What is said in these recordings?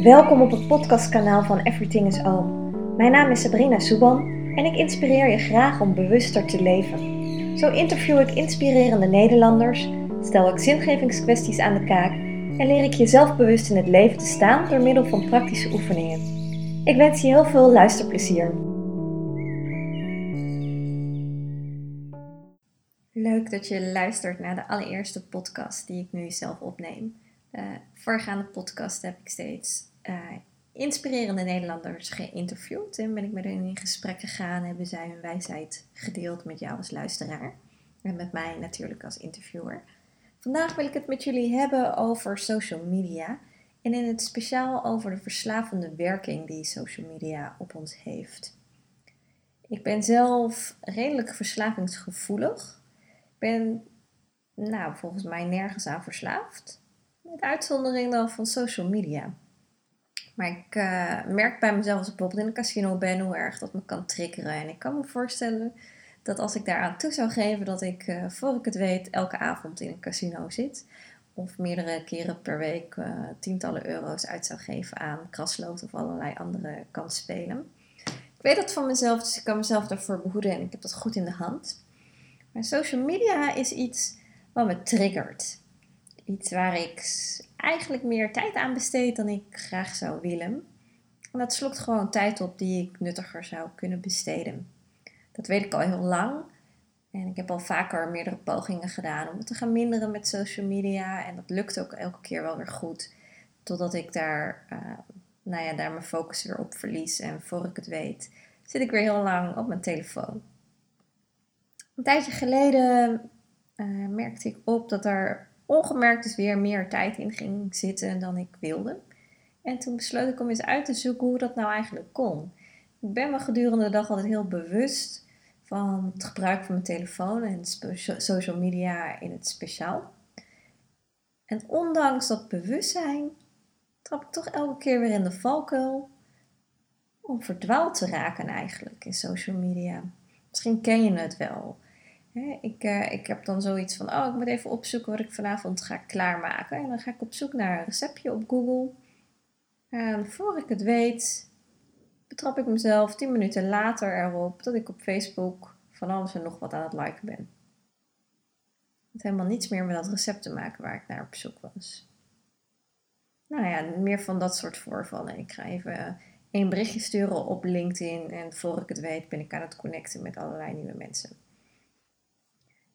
Welkom op het podcastkanaal van Everything is All. Mijn naam is Sabrina Soeban en ik inspireer je graag om bewuster te leven. Zo interview ik inspirerende Nederlanders, stel ik zingevingskwesties aan de kaak en leer ik je zelfbewust in het leven te staan door middel van praktische oefeningen. Ik wens je heel veel luisterplezier. Leuk dat je luistert naar de allereerste podcast die ik nu zelf opneem. Uh, voorgaande podcast heb ik steeds uh, inspirerende Nederlanders geïnterviewd. En ben ik met hen in gesprek gegaan. Hebben zij hun wijsheid gedeeld met jou als luisteraar. En met mij natuurlijk als interviewer. Vandaag wil ik het met jullie hebben over social media. En in het speciaal over de verslavende werking die social media op ons heeft. Ik ben zelf redelijk verslavingsgevoelig. Ik ben nou, volgens mij nergens aan verslaafd. Met uitzondering dan van social media. Maar ik uh, merk bij mezelf als ik bijvoorbeeld in een casino ben hoe erg dat me kan triggeren. En ik kan me voorstellen dat als ik daaraan toe zou geven, dat ik uh, voor ik het weet elke avond in een casino zit. Of meerdere keren per week uh, tientallen euro's uit zou geven aan kraslood of allerlei andere kansspelen. Ik weet dat van mezelf, dus ik kan mezelf daarvoor behoeden en ik heb dat goed in de hand. Maar social media is iets wat me triggert. Iets waar ik eigenlijk meer tijd aan besteed dan ik graag zou willen. En dat slokt gewoon tijd op die ik nuttiger zou kunnen besteden. Dat weet ik al heel lang. En ik heb al vaker meerdere pogingen gedaan om te gaan minderen met social media. En dat lukt ook elke keer wel weer goed. Totdat ik daar, uh, nou ja, daar mijn focus weer op verlies. En voor ik het weet, zit ik weer heel lang op mijn telefoon. Een tijdje geleden uh, merkte ik op dat er ongemerkt dus weer meer tijd in ging zitten dan ik wilde. En toen besloot ik om eens uit te zoeken hoe dat nou eigenlijk kon. Ik ben me gedurende de dag altijd heel bewust van het gebruik van mijn telefoon en social media in het speciaal. En ondanks dat bewustzijn trap ik toch elke keer weer in de valkuil om verdwaald te raken eigenlijk in social media. Misschien ken je het wel ik, uh, ik heb dan zoiets van, oh, ik moet even opzoeken wat ik vanavond ga klaarmaken. En dan ga ik op zoek naar een receptje op Google. En voor ik het weet, betrap ik mezelf 10 minuten later erop dat ik op Facebook van alles en nog wat aan het liken ben. Het helemaal niets meer met dat recept te maken waar ik naar op zoek was. Nou ja, meer van dat soort voorvallen. Ik ga even één berichtje sturen op LinkedIn en voor ik het weet ben ik aan het connecten met allerlei nieuwe mensen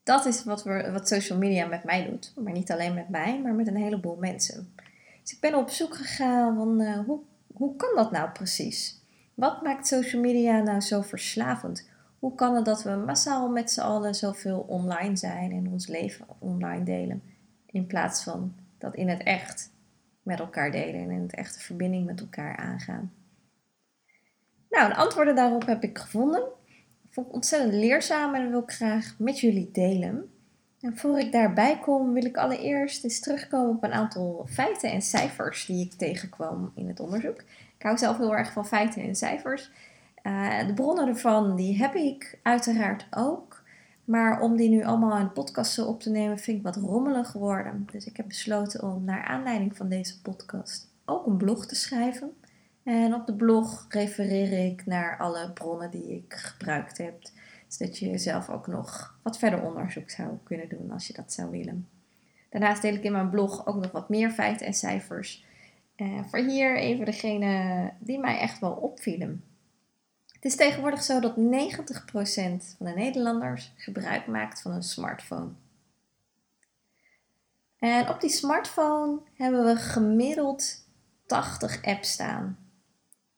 dat is wat, we, wat social media met mij doet. Maar niet alleen met mij, maar met een heleboel mensen. Dus ik ben op zoek gegaan van uh, hoe, hoe kan dat nou precies? Wat maakt social media nou zo verslavend? Hoe kan het dat we massaal met z'n allen zoveel online zijn en ons leven online delen? In plaats van dat in het echt met elkaar delen en in het echte verbinding met elkaar aangaan. Nou, de antwoorden daarop heb ik gevonden ik ontzettend leerzaam en wil ik graag met jullie delen. En voor ik daarbij kom, wil ik allereerst eens terugkomen op een aantal feiten en cijfers die ik tegenkwam in het onderzoek. Ik hou zelf heel erg van feiten en cijfers. Uh, de bronnen ervan die heb ik uiteraard ook. Maar om die nu allemaal in de podcast op te nemen, vind ik wat rommelig geworden. Dus ik heb besloten om naar aanleiding van deze podcast ook een blog te schrijven. En op de blog refereer ik naar alle bronnen die ik gebruikt heb. Zodat je zelf ook nog wat verder onderzoek zou kunnen doen als je dat zou willen. Daarnaast deel ik in mijn blog ook nog wat meer feiten en cijfers. Uh, voor hier even degene die mij echt wel opvielen. Het is tegenwoordig zo dat 90% van de Nederlanders gebruik maakt van een smartphone. En op die smartphone hebben we gemiddeld 80 apps staan.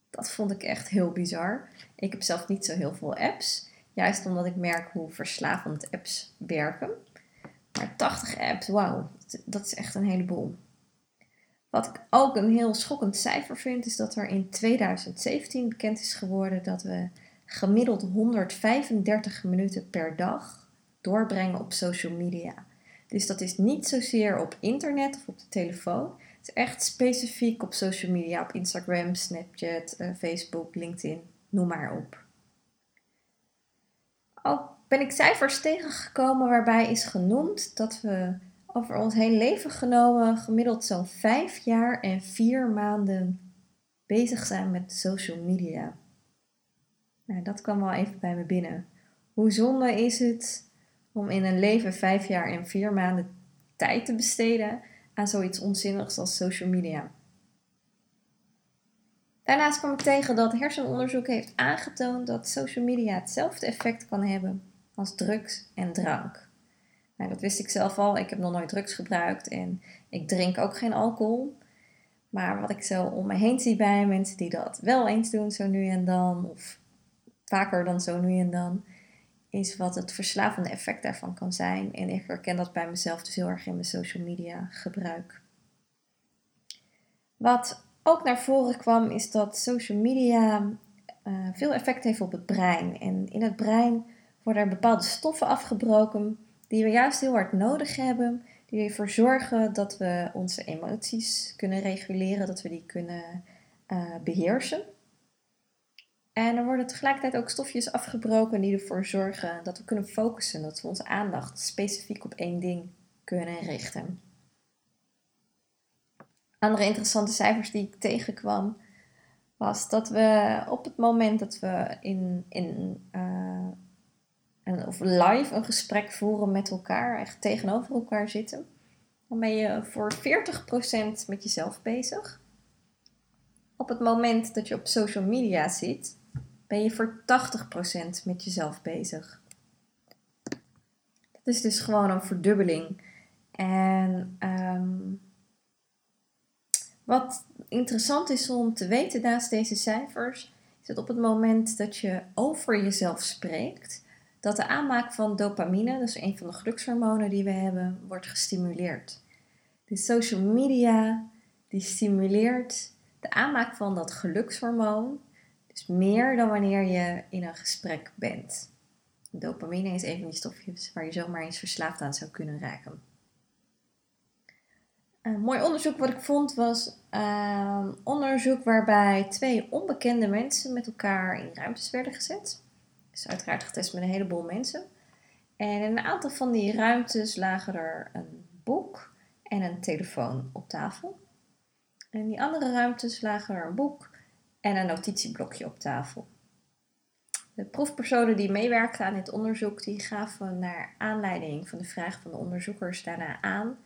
Dat vond ik echt heel bizar. Ik heb zelf niet zo heel veel apps. Juist omdat ik merk hoe verslavend apps werken. Maar 80 apps, wauw, dat is echt een heleboel. Wat ik ook een heel schokkend cijfer vind, is dat er in 2017 bekend is geworden dat we gemiddeld 135 minuten per dag doorbrengen op social media. Dus dat is niet zozeer op internet of op de telefoon, echt specifiek op social media, op Instagram, Snapchat, uh, Facebook, LinkedIn, noem maar op. Ook ben ik cijfers tegengekomen waarbij is genoemd dat we over ons hele leven genomen gemiddeld zo'n vijf jaar en vier maanden bezig zijn met social media. Nou, dat kwam wel even bij me binnen. Hoe zonde is het om in een leven vijf jaar en vier maanden tijd te besteden aan zoiets onzinnigs als social media? Daarnaast kwam ik tegen dat hersenonderzoek heeft aangetoond dat social media hetzelfde effect kan hebben als drugs en drank. Nou, dat wist ik zelf al. Ik heb nog nooit drugs gebruikt en ik drink ook geen alcohol. Maar wat ik zo om me heen zie bij mensen die dat wel eens doen, zo nu en dan, of vaker dan zo nu en dan, is wat het verslavende effect daarvan kan zijn. En ik herken dat bij mezelf dus heel erg in mijn social media gebruik. Wat ook naar voren kwam, is dat social media uh, veel effect heeft op het brein. En in het brein worden er bepaalde stoffen afgebroken die we juist heel hard nodig hebben, die ervoor zorgen dat we onze emoties kunnen reguleren, dat we die kunnen uh, beheersen. En er worden tegelijkertijd ook stofjes afgebroken die ervoor zorgen dat we kunnen focussen, dat we onze aandacht specifiek op één ding kunnen richten. Andere interessante cijfers die ik tegenkwam, was dat we op het moment dat we in, in uh, een, of live een gesprek voeren met elkaar, echt tegenover elkaar zitten, dan ben je voor 40% met jezelf bezig. Op het moment dat je op social media zit, ben je voor 80% met jezelf bezig. Dat is dus gewoon een verdubbeling. En um, wat interessant is om te weten naast deze cijfers, is dat op het moment dat je over jezelf spreekt, dat de aanmaak van dopamine, dus een van de gelukshormonen die we hebben, wordt gestimuleerd. De social media die stimuleert de aanmaak van dat gelukshormoon, meer dan wanneer je in een gesprek bent. Dopamine is een van die stofjes waar je zomaar eens verslaafd aan zou kunnen raken. Een mooi onderzoek wat ik vond was uh, onderzoek waarbij twee onbekende mensen met elkaar in ruimtes werden gezet. Dus uiteraard getest met een heleboel mensen. En in een aantal van die ruimtes lagen er een boek en een telefoon op tafel. En in die andere ruimtes lagen er een boek en een notitieblokje op tafel. De proefpersonen die meewerkten aan dit onderzoek, die gaven naar aanleiding van de vraag van de onderzoekers daarna aan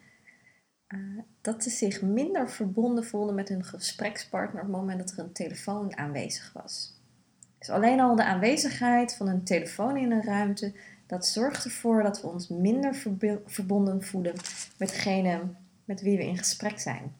uh, dat ze zich minder verbonden voelden met hun gesprekspartner op het moment dat er een telefoon aanwezig was. Dus alleen al de aanwezigheid van een telefoon in een ruimte, dat zorgt ervoor dat we ons minder verbonden voelen met degene met wie we in gesprek zijn.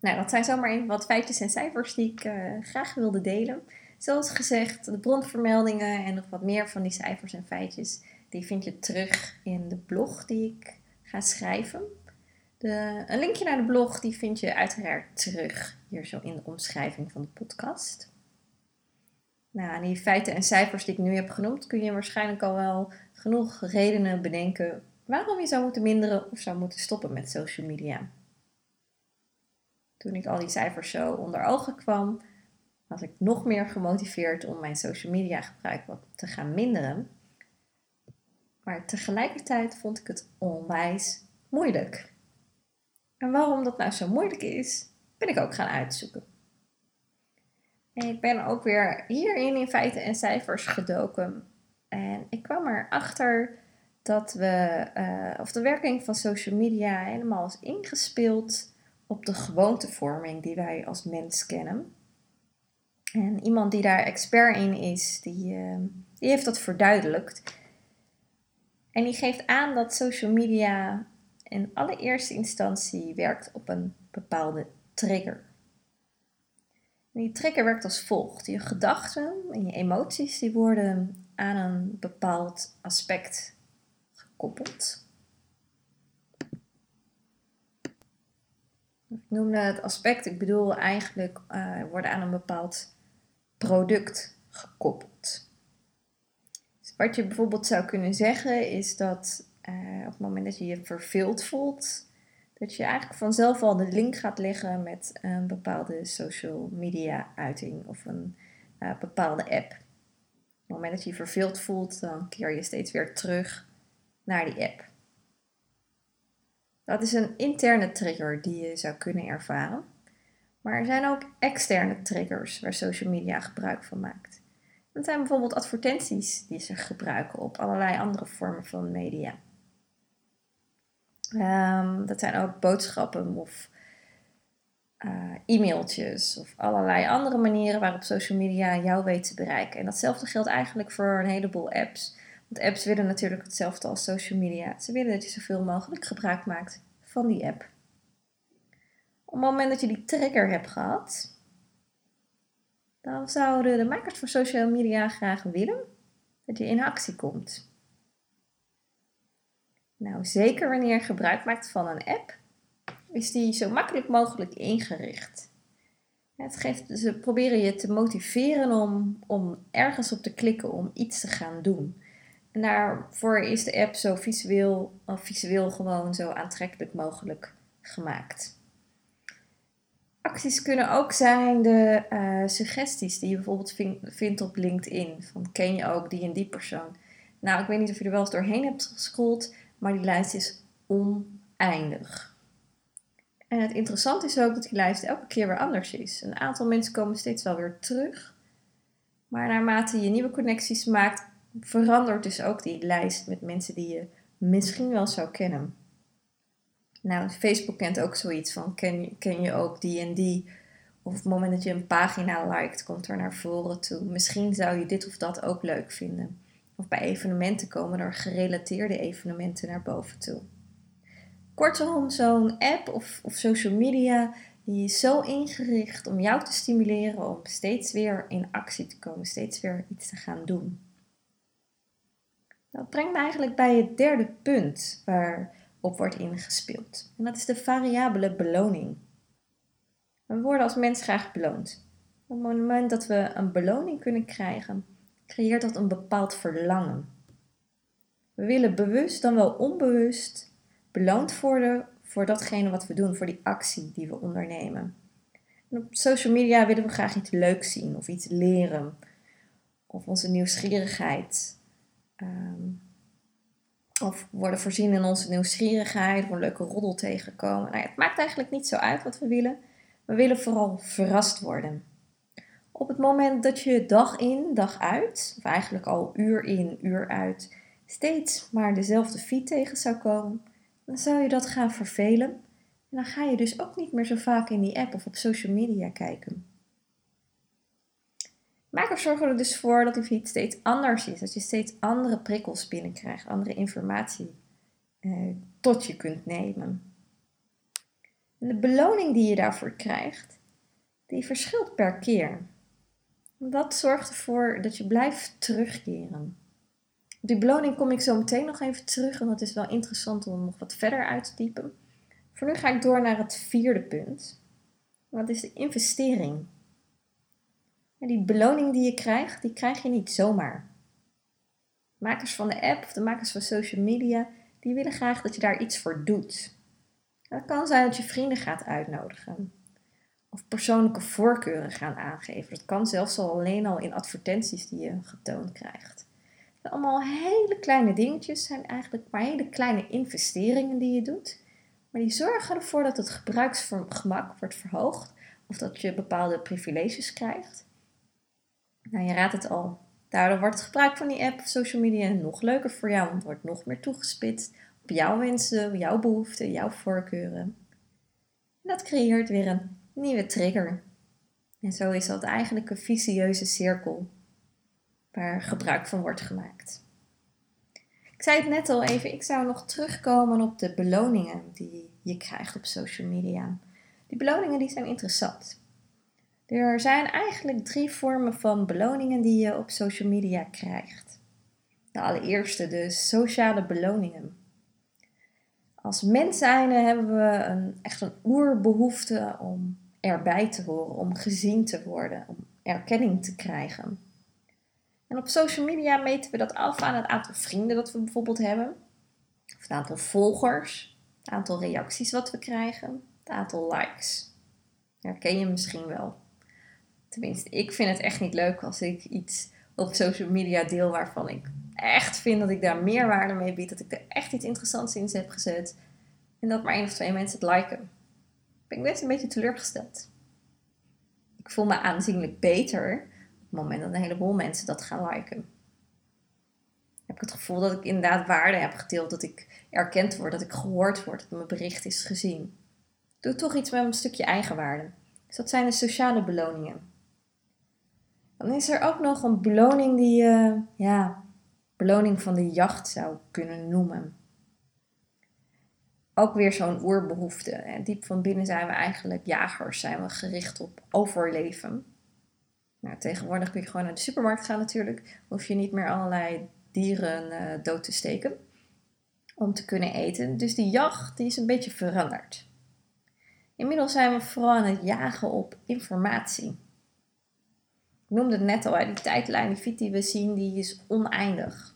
Nou, dat zijn zomaar even wat feitjes en cijfers die ik uh, graag wilde delen. Zoals gezegd, de bronvermeldingen en nog wat meer van die cijfers en feitjes, die vind je terug in de blog die ik ga schrijven. De, een linkje naar de blog die vind je uiteraard terug hier zo in de omschrijving van de podcast. Nou, die feiten en cijfers die ik nu heb genoemd, kun je waarschijnlijk al wel genoeg redenen bedenken waarom je zou moeten minderen of zou moeten stoppen met social media. Toen ik al die cijfers zo onder ogen kwam, was ik nog meer gemotiveerd om mijn social media gebruik te gaan minderen. Maar tegelijkertijd vond ik het onwijs moeilijk. En waarom dat nou zo moeilijk is, ben ik ook gaan uitzoeken. En ik ben ook weer hierin in feiten en cijfers gedoken. En ik kwam erachter dat we, uh, of de werking van social media helemaal is ingespeeld op de gewoontevorming die wij als mens kennen. En iemand die daar expert in is, die, uh, die heeft dat verduidelijkt. En die geeft aan dat social media in allereerste instantie werkt op een bepaalde trigger. En die trigger werkt als volgt. Je gedachten en je emoties die worden aan een bepaald aspect gekoppeld. Ik noemde het aspect, ik bedoel eigenlijk uh, worden aan een bepaald product gekoppeld. Dus wat je bijvoorbeeld zou kunnen zeggen is dat uh, op het moment dat je je verveeld voelt, dat je eigenlijk vanzelf al de link gaat leggen met een bepaalde social media uiting of een uh, bepaalde app. Op het moment dat je je verveeld voelt, dan keer je steeds weer terug naar die app. Dat is een interne trigger die je zou kunnen ervaren. Maar er zijn ook externe triggers waar social media gebruik van maakt. Dat zijn bijvoorbeeld advertenties die ze gebruiken op allerlei andere vormen van media. Um, dat zijn ook boodschappen of uh, e-mailtjes of allerlei andere manieren waarop social media jou weet te bereiken. En datzelfde geldt eigenlijk voor een heleboel apps. Want apps willen natuurlijk hetzelfde als social media. Ze willen dat je zoveel mogelijk gebruik maakt van die app. Op het moment dat je die trigger hebt gehad, dan zouden de makers van social media graag willen dat je in actie komt. Nou, zeker wanneer je gebruik maakt van een app, is die zo makkelijk mogelijk ingericht. Het geeft, ze proberen je te motiveren om, om ergens op te klikken om iets te gaan doen. Daarvoor is de app zo visueel, of visueel gewoon zo aantrekkelijk mogelijk gemaakt. Acties kunnen ook zijn de uh, suggesties die je bijvoorbeeld vindt op LinkedIn. Van ken je ook die en die persoon? Nou, ik weet niet of je er wel eens doorheen hebt gescrolld, maar die lijst is oneindig. En het interessante is ook dat die lijst elke keer weer anders is. Een aantal mensen komen steeds wel weer terug. Maar naarmate je nieuwe connecties maakt, verandert dus ook die lijst met mensen die je misschien wel zou kennen. Nou, Facebook kent ook zoiets van ken je, ken je ook die en die. Of op het moment dat je een pagina liked, komt er naar voren toe. Misschien zou je dit of dat ook leuk vinden. Of bij evenementen komen er gerelateerde evenementen naar boven toe. Kortom, zo'n app of, of social media die is zo ingericht om jou te stimuleren om steeds weer in actie te komen, steeds weer iets te gaan doen. Dat brengt me eigenlijk bij het derde punt waarop wordt ingespeeld. En dat is de variabele beloning. We worden als mens graag beloond. Op het moment dat we een beloning kunnen krijgen, creëert dat een bepaald verlangen. We willen bewust dan wel onbewust beloond worden voor datgene wat we doen, voor die actie die we ondernemen. En op social media willen we graag iets leuks zien of iets leren. Of onze nieuwsgierigheid. Um, of worden voorzien in onze nieuwsgierigheid een leuke roddel tegenkomen. Nou ja, het maakt eigenlijk niet zo uit wat we willen. We willen vooral verrast worden. Op het moment dat je dag in, dag uit, of eigenlijk al uur in, uur uit, steeds maar dezelfde feed tegen zou komen, dan zou je dat gaan vervelen. En dan ga je dus ook niet meer zo vaak in die app of op social media kijken. Makers zorgen er dus voor dat die feed steeds anders is. Dat je steeds andere prikkels binnenkrijgt, andere informatie eh, tot je kunt nemen. En de beloning die je daarvoor krijgt, die verschilt per keer. Dat zorgt ervoor dat je blijft terugkeren. Op die beloning kom ik zo meteen nog even terug en dat is wel interessant om nog wat verder uit te diepen. Voor nu ga ik door naar het vierde punt. Dat is de investering. En die beloning die je krijgt, die krijg je niet zomaar. Makers van de app of de makers van social media, die willen graag dat je daar iets voor doet. Dat kan zijn dat je vrienden gaat uitnodigen. Of persoonlijke voorkeuren gaan aangeven. Dat kan zelfs al alleen al in advertenties die je getoond krijgt allemaal hele kleine dingetjes, zijn eigenlijk maar hele kleine investeringen die je doet. Maar die zorgen ervoor dat het gebruiksgemak wordt verhoogd of dat je bepaalde privileges krijgt. Nou, je raadt het al. Daardoor wordt het gebruik van die app of social media nog leuker voor jou, want het wordt nog meer toegespitst op jouw wensen, jouw behoeften, jouw voorkeuren. En dat creëert weer een nieuwe trigger. En zo is dat eigenlijk een vicieuze cirkel waar gebruik van wordt gemaakt. Ik zei het net al even, ik zou nog terugkomen op de beloningen die je krijgt op social media. Die beloningen die zijn interessant. Er zijn eigenlijk drie vormen van beloningen die je op social media krijgt. De allereerste, de sociale beloningen. Als mens hebben we een, echt een oerbehoefte om erbij te horen, om gezien te worden, om erkenning te krijgen. En op social media meten we dat af aan het aantal vrienden dat we bijvoorbeeld hebben. Of het aantal volgers, het aantal reacties wat we krijgen, het aantal likes. Herken je misschien wel. Tenminste, ik vind het echt niet leuk als ik iets op social media deel waarvan ik echt vind dat ik daar meerwaarde mee bied. Dat ik er echt iets interessants in heb gezet. En dat maar één of twee mensen het liken. Ben ik best een beetje teleurgesteld. Ik voel me aanzienlijk beter op het moment dat een heleboel mensen dat gaan liken. Heb ik het gevoel dat ik inderdaad waarde heb gedeeld, dat ik erkend word, dat ik gehoord word, dat mijn bericht is gezien. Doe toch iets met een stukje eigenwaarde. Dus dat zijn de sociale beloningen. Dan is er ook nog een beloning die je, ja, beloning van de jacht zou kunnen noemen. Ook weer zo'n oerbehoefte. Diep van binnen zijn we eigenlijk jagers, zijn we gericht op overleven. Nou, tegenwoordig kun je gewoon naar de supermarkt gaan natuurlijk. Hoef je niet meer allerlei dieren uh, dood te steken om te kunnen eten. Dus die jacht die is een beetje veranderd. Inmiddels zijn we vooral aan het jagen op informatie. Ik noemde het net al, die tijdlijn, die fit die we zien, die is oneindig.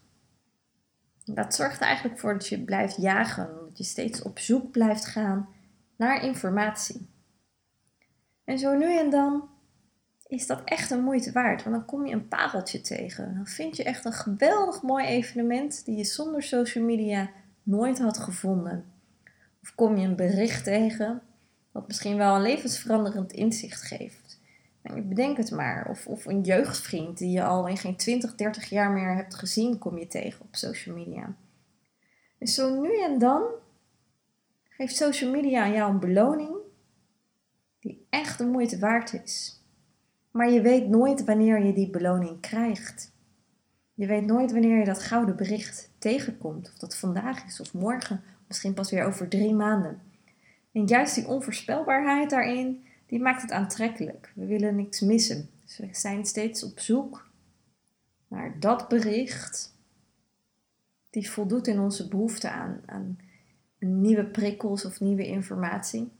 Dat zorgt eigenlijk voor dat je blijft jagen, dat je steeds op zoek blijft gaan naar informatie. En zo nu en dan is dat echt een moeite waard, want dan kom je een pareltje tegen. Dan vind je echt een geweldig mooi evenement die je zonder social media nooit had gevonden. Of kom je een bericht tegen wat misschien wel een levensveranderend inzicht geeft. Nou, bedenk het maar. Of, of een jeugdvriend die je al in geen 20, 30 jaar meer hebt gezien, kom je tegen op social media. Dus zo nu en dan geeft social media aan jou een beloning die echt de moeite waard is. Maar je weet nooit wanneer je die beloning krijgt. Je weet nooit wanneer je dat gouden bericht tegenkomt. Of dat vandaag is of morgen, misschien pas weer over drie maanden. En juist die onvoorspelbaarheid daarin, die maakt het aantrekkelijk. We willen niks missen. Dus we zijn steeds op zoek naar dat bericht die voldoet in onze behoefte aan, aan nieuwe prikkels of nieuwe informatie.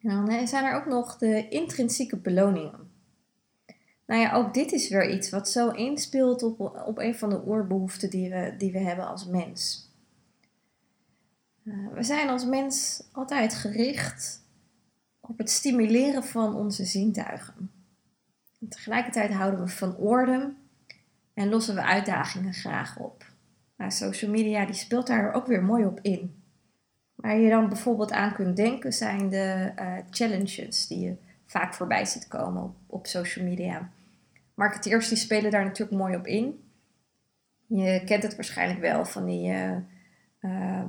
En dan zijn er ook nog de intrinsieke beloningen. Nou ja, ook dit is weer iets wat zo inspeelt op, op een van de oerbehoeften die we, die we hebben als mens. Uh, we zijn als mens altijd gericht op het stimuleren van onze zintuigen. En tegelijkertijd houden we van orde en lossen we uitdagingen graag op. Nou, social media die speelt daar ook weer mooi op in. Waar je dan bijvoorbeeld aan kunt denken zijn de uh, challenges die je vaak voorbij ziet komen op, op social media. Marketeers die spelen daar natuurlijk mooi op in. Je kent het waarschijnlijk wel van die uh, uh,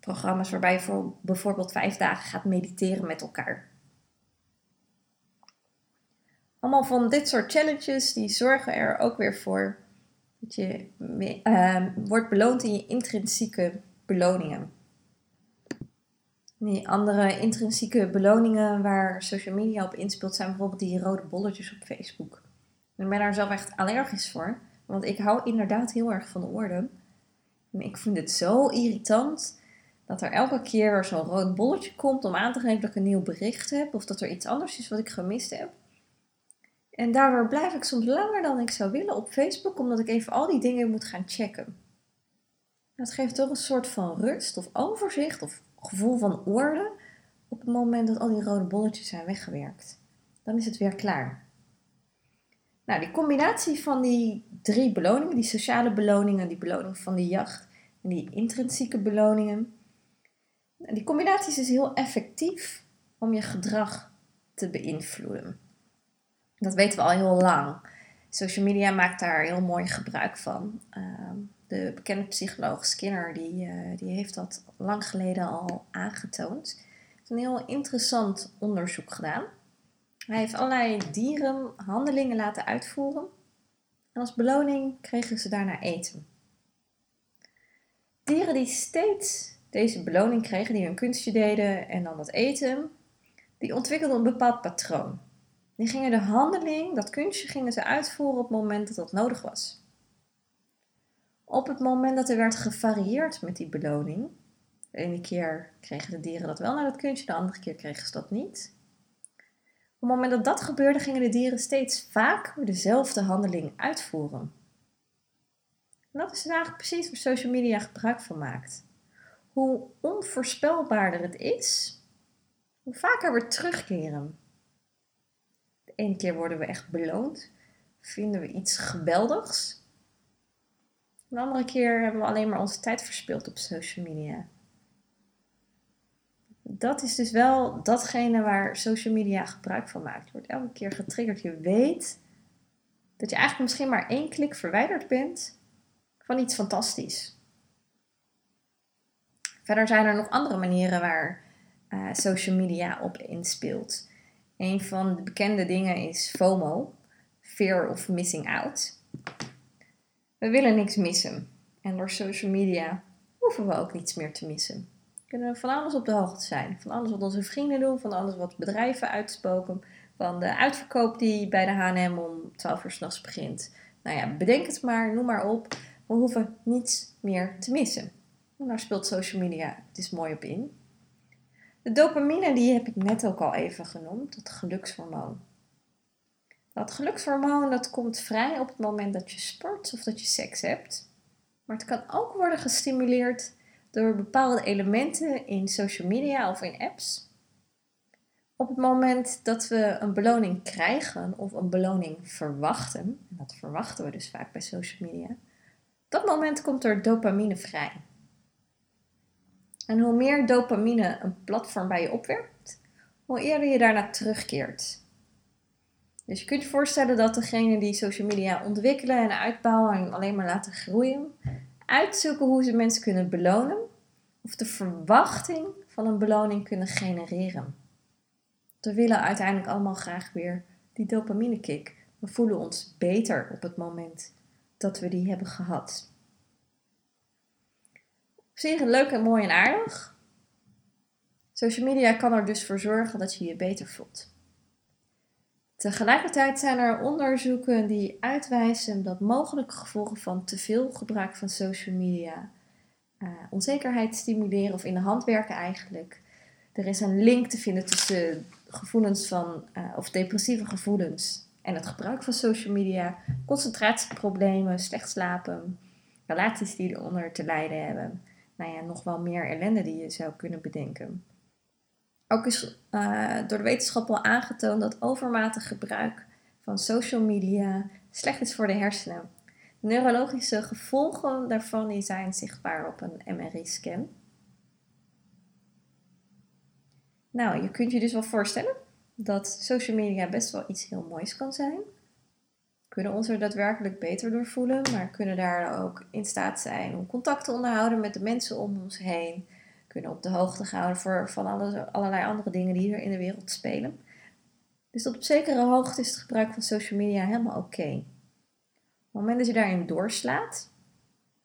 programma's waarbij je voor bijvoorbeeld vijf dagen gaat mediteren met elkaar. Allemaal van dit soort challenges die zorgen er ook weer voor dat je uh, wordt beloond in je intrinsieke beloningen. Die andere intrinsieke beloningen waar social media op inspeelt zijn bijvoorbeeld die rode bolletjes op Facebook. Ik ben daar zelf echt allergisch voor, want ik hou inderdaad heel erg van de orde. En ik vind het zo irritant dat er elke keer zo'n rood bolletje komt om aan te geven dat ik een nieuw bericht heb of dat er iets anders is wat ik gemist heb. En daardoor blijf ik soms langer dan ik zou willen op Facebook, omdat ik even al die dingen moet gaan checken. Dat geeft toch een soort van rust of overzicht of gevoel van orde op het moment dat al die rode bolletjes zijn weggewerkt. Dan is het weer klaar. Nou, die combinatie van die drie beloningen, die sociale beloningen, die beloning van de jacht en die intrinsieke beloningen, die combinatie is dus heel effectief om je gedrag te beïnvloeden. Dat weten we al heel lang. Social media maakt daar heel mooi gebruik van. Ehm, de bekende psycholoog Skinner die, uh, die heeft dat lang geleden al aangetoond. Hij heeft een heel interessant onderzoek gedaan. Hij heeft allerlei dieren handelingen laten uitvoeren. En als beloning kregen ze daarna eten. Dieren die steeds deze beloning kregen, die hun kunstje deden en dan dat eten, die ontwikkelden een bepaald patroon. Die gingen de handeling, dat kunstje, gingen ze uitvoeren op het moment dat dat nodig was. Op het moment dat er werd gevarieerd met die beloning, de ene keer kregen de dieren dat wel naar dat kunstje, de andere keer kregen ze dat niet. Op het moment dat dat gebeurde, gingen de dieren steeds vaker dezelfde handeling uitvoeren. En dat is eigenlijk precies waar social media gebruik van maakt. Hoe onvoorspelbaarder het is, hoe vaker we terugkeren ene keer worden we echt beloond. Vinden we iets geweldigs. De andere keer hebben we alleen maar onze tijd verspild op social media. dat is dus wel datgene waar social media gebruik van maakt. Je wordt elke keer getriggerd. Je weet dat je eigenlijk misschien maar één klik verwijderd bent van iets fantastisch. Verder zijn er nog andere manieren waar uh, social media op inspeelt. Een van de bekende dingen is FOMO, Fear of Missing Out. We willen niks missen. En door social media hoeven we ook niets meer te missen. We kunnen van alles op de hoogte zijn. Van alles wat onze vrienden doen, van alles wat bedrijven uitspoken. Van de uitverkoop die bij de H&M om 12 uur s'nachts begint. Nou ja, bedenk het maar, noem maar op. We hoeven niets meer te missen. En daar speelt social media het is mooi op in. De dopamine, die heb ik net ook al even genoemd, dat gelukshormoon. Dat gelukshormoon dat komt vrij op het moment dat je sport of dat je seks hebt. Maar het kan ook worden gestimuleerd door bepaalde elementen in social media of in apps. Op het moment dat we een beloning krijgen of een beloning verwachten, en dat verwachten we dus vaak bij social media, op dat moment komt er dopamine vrij. En hoe meer dopamine een platform bij je opwerpt, hoe eerder je daarna terugkeert. Dus je kunt je voorstellen dat degenen die social media ontwikkelen en uitbouwen en alleen maar laten groeien, uitzoeken hoe ze mensen kunnen belonen of de verwachting van een beloning kunnen genereren. We willen uiteindelijk allemaal graag weer die dopamine kick. We voelen ons beter op het moment dat we die hebben gehad. Zich leuk en mooi en aardig. Social media kan er dus voor zorgen dat je je beter voelt. Tegelijkertijd zijn er onderzoeken die uitwijzen dat mogelijke gevolgen van te veel gebruik van social media uh, onzekerheid stimuleren of in de hand werken eigenlijk. Er is een link te vinden tussen gevoelens van, uh, of depressieve gevoelens en het gebruik van social media, concentratieproblemen, slecht slapen, relaties die eronder te lijden hebben. Nou ja, nog wel meer ellende die je zou kunnen bedenken. Ook is uh, door de wetenschap al aangetoond dat overmatig gebruik van social media slecht is voor de hersenen. Neurologische gevolgen daarvan zijn zichtbaar op een MRI-scan. Nou, je kunt je dus wel voorstellen dat social media best wel iets heel moois kan zijn. Kunnen ons er daadwerkelijk beter door voelen, maar kunnen daar ook in staat zijn om contact te onderhouden met de mensen om ons heen kunnen op de hoogte houden voor, van alle, allerlei andere dingen die er in de wereld spelen. Dus tot op zekere hoogte is het gebruik van social media helemaal oké. Op het moment dat je daarin doorslaat,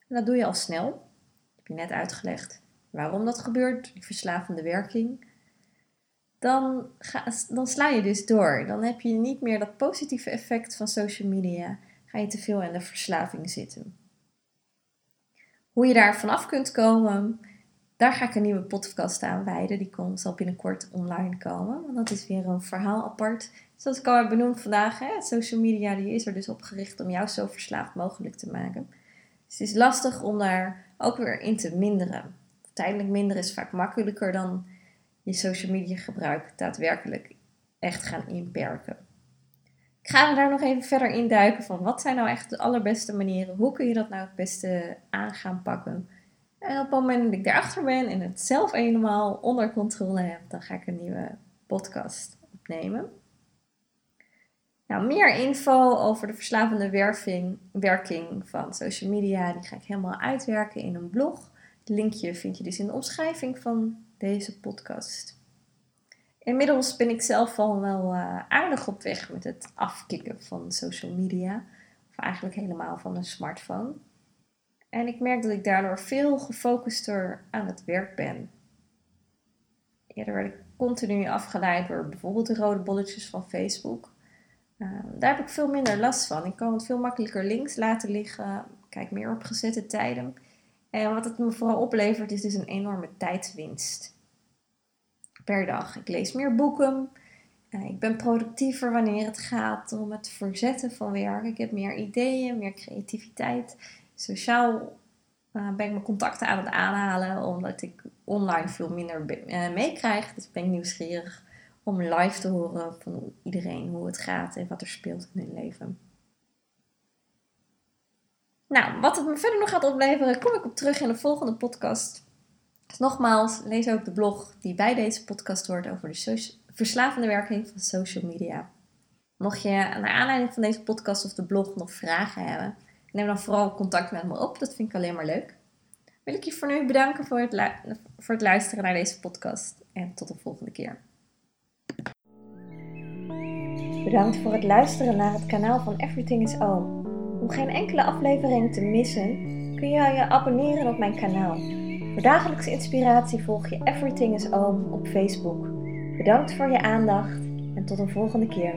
en dat doe je al snel, heb je net uitgelegd waarom dat gebeurt, die verslavende werking, dan, ga, dan sla je dus door. Dan heb je niet meer dat positieve effect van social media. Ga je te veel in de verslaving zitten. Hoe je daar vanaf kunt komen, daar ga ik een nieuwe podcast aan wijden. Die komt, zal binnenkort online komen. Want dat is weer een verhaal apart. Zoals ik al heb benoemd vandaag, social media die is er dus op gericht om jou zo verslaafd mogelijk te maken. Dus het is lastig om daar ook weer in te minderen. Tijdelijk minderen is vaak makkelijker dan je social media gebruik daadwerkelijk echt gaan inperken. Ik ga daar nog even verder in duiken van wat zijn nou echt de allerbeste manieren? Hoe kun je dat nou het beste aan gaan pakken? En op het moment dat ik daarachter ben en het zelf helemaal onder controle heb, dan ga ik een nieuwe podcast opnemen. Nou, meer info over de verslavende werking van social media, die ga ik helemaal uitwerken in een blog. Het linkje vind je dus in de omschrijving van deze podcast. Inmiddels ben ik zelf al wel uh, aardig op weg met het afkicken van social media. Of eigenlijk helemaal van een smartphone. En ik merk dat ik daardoor veel gefocuster aan het werk ben. Eerder werd ik continu afgeleid door bijvoorbeeld de rode bolletjes van Facebook. Uh, daar heb ik veel minder last van. Ik kan het veel makkelijker links laten liggen. Kijk meer op gezette tijden. En wat het me vooral oplevert is dus een enorme tijdswinst per dag. Ik lees meer boeken. Uh, ik ben productiever wanneer het gaat om het verzetten van werk. Ik heb meer ideeën, meer creativiteit sociaal uh, ben ik mijn contacten aan het aanhalen, omdat ik online veel minder meekrijg. Dus ben ik nieuwsgierig om live te horen van iedereen hoe het gaat en wat er speelt in hun leven. Nou, wat het me verder nog gaat opleveren, kom ik op terug in de volgende podcast. Dus nogmaals, lees ook de blog die bij deze podcast hoort over de verslavende werking van social media. Mocht je naar aanleiding van deze podcast of de blog nog vragen hebben, neem dan vooral contact met me op. Dat vind ik alleen maar leuk. Wil ik je voor nu bedanken voor het, voor het luisteren naar deze podcast. En tot de volgende keer. Bedankt voor het luisteren naar het kanaal van Everything is Oom. Om geen enkele aflevering te missen, kun je je abonneren op mijn kanaal. Voor dagelijkse inspiratie volg je Everything is Oom op Facebook. Bedankt voor je aandacht en tot een volgende keer.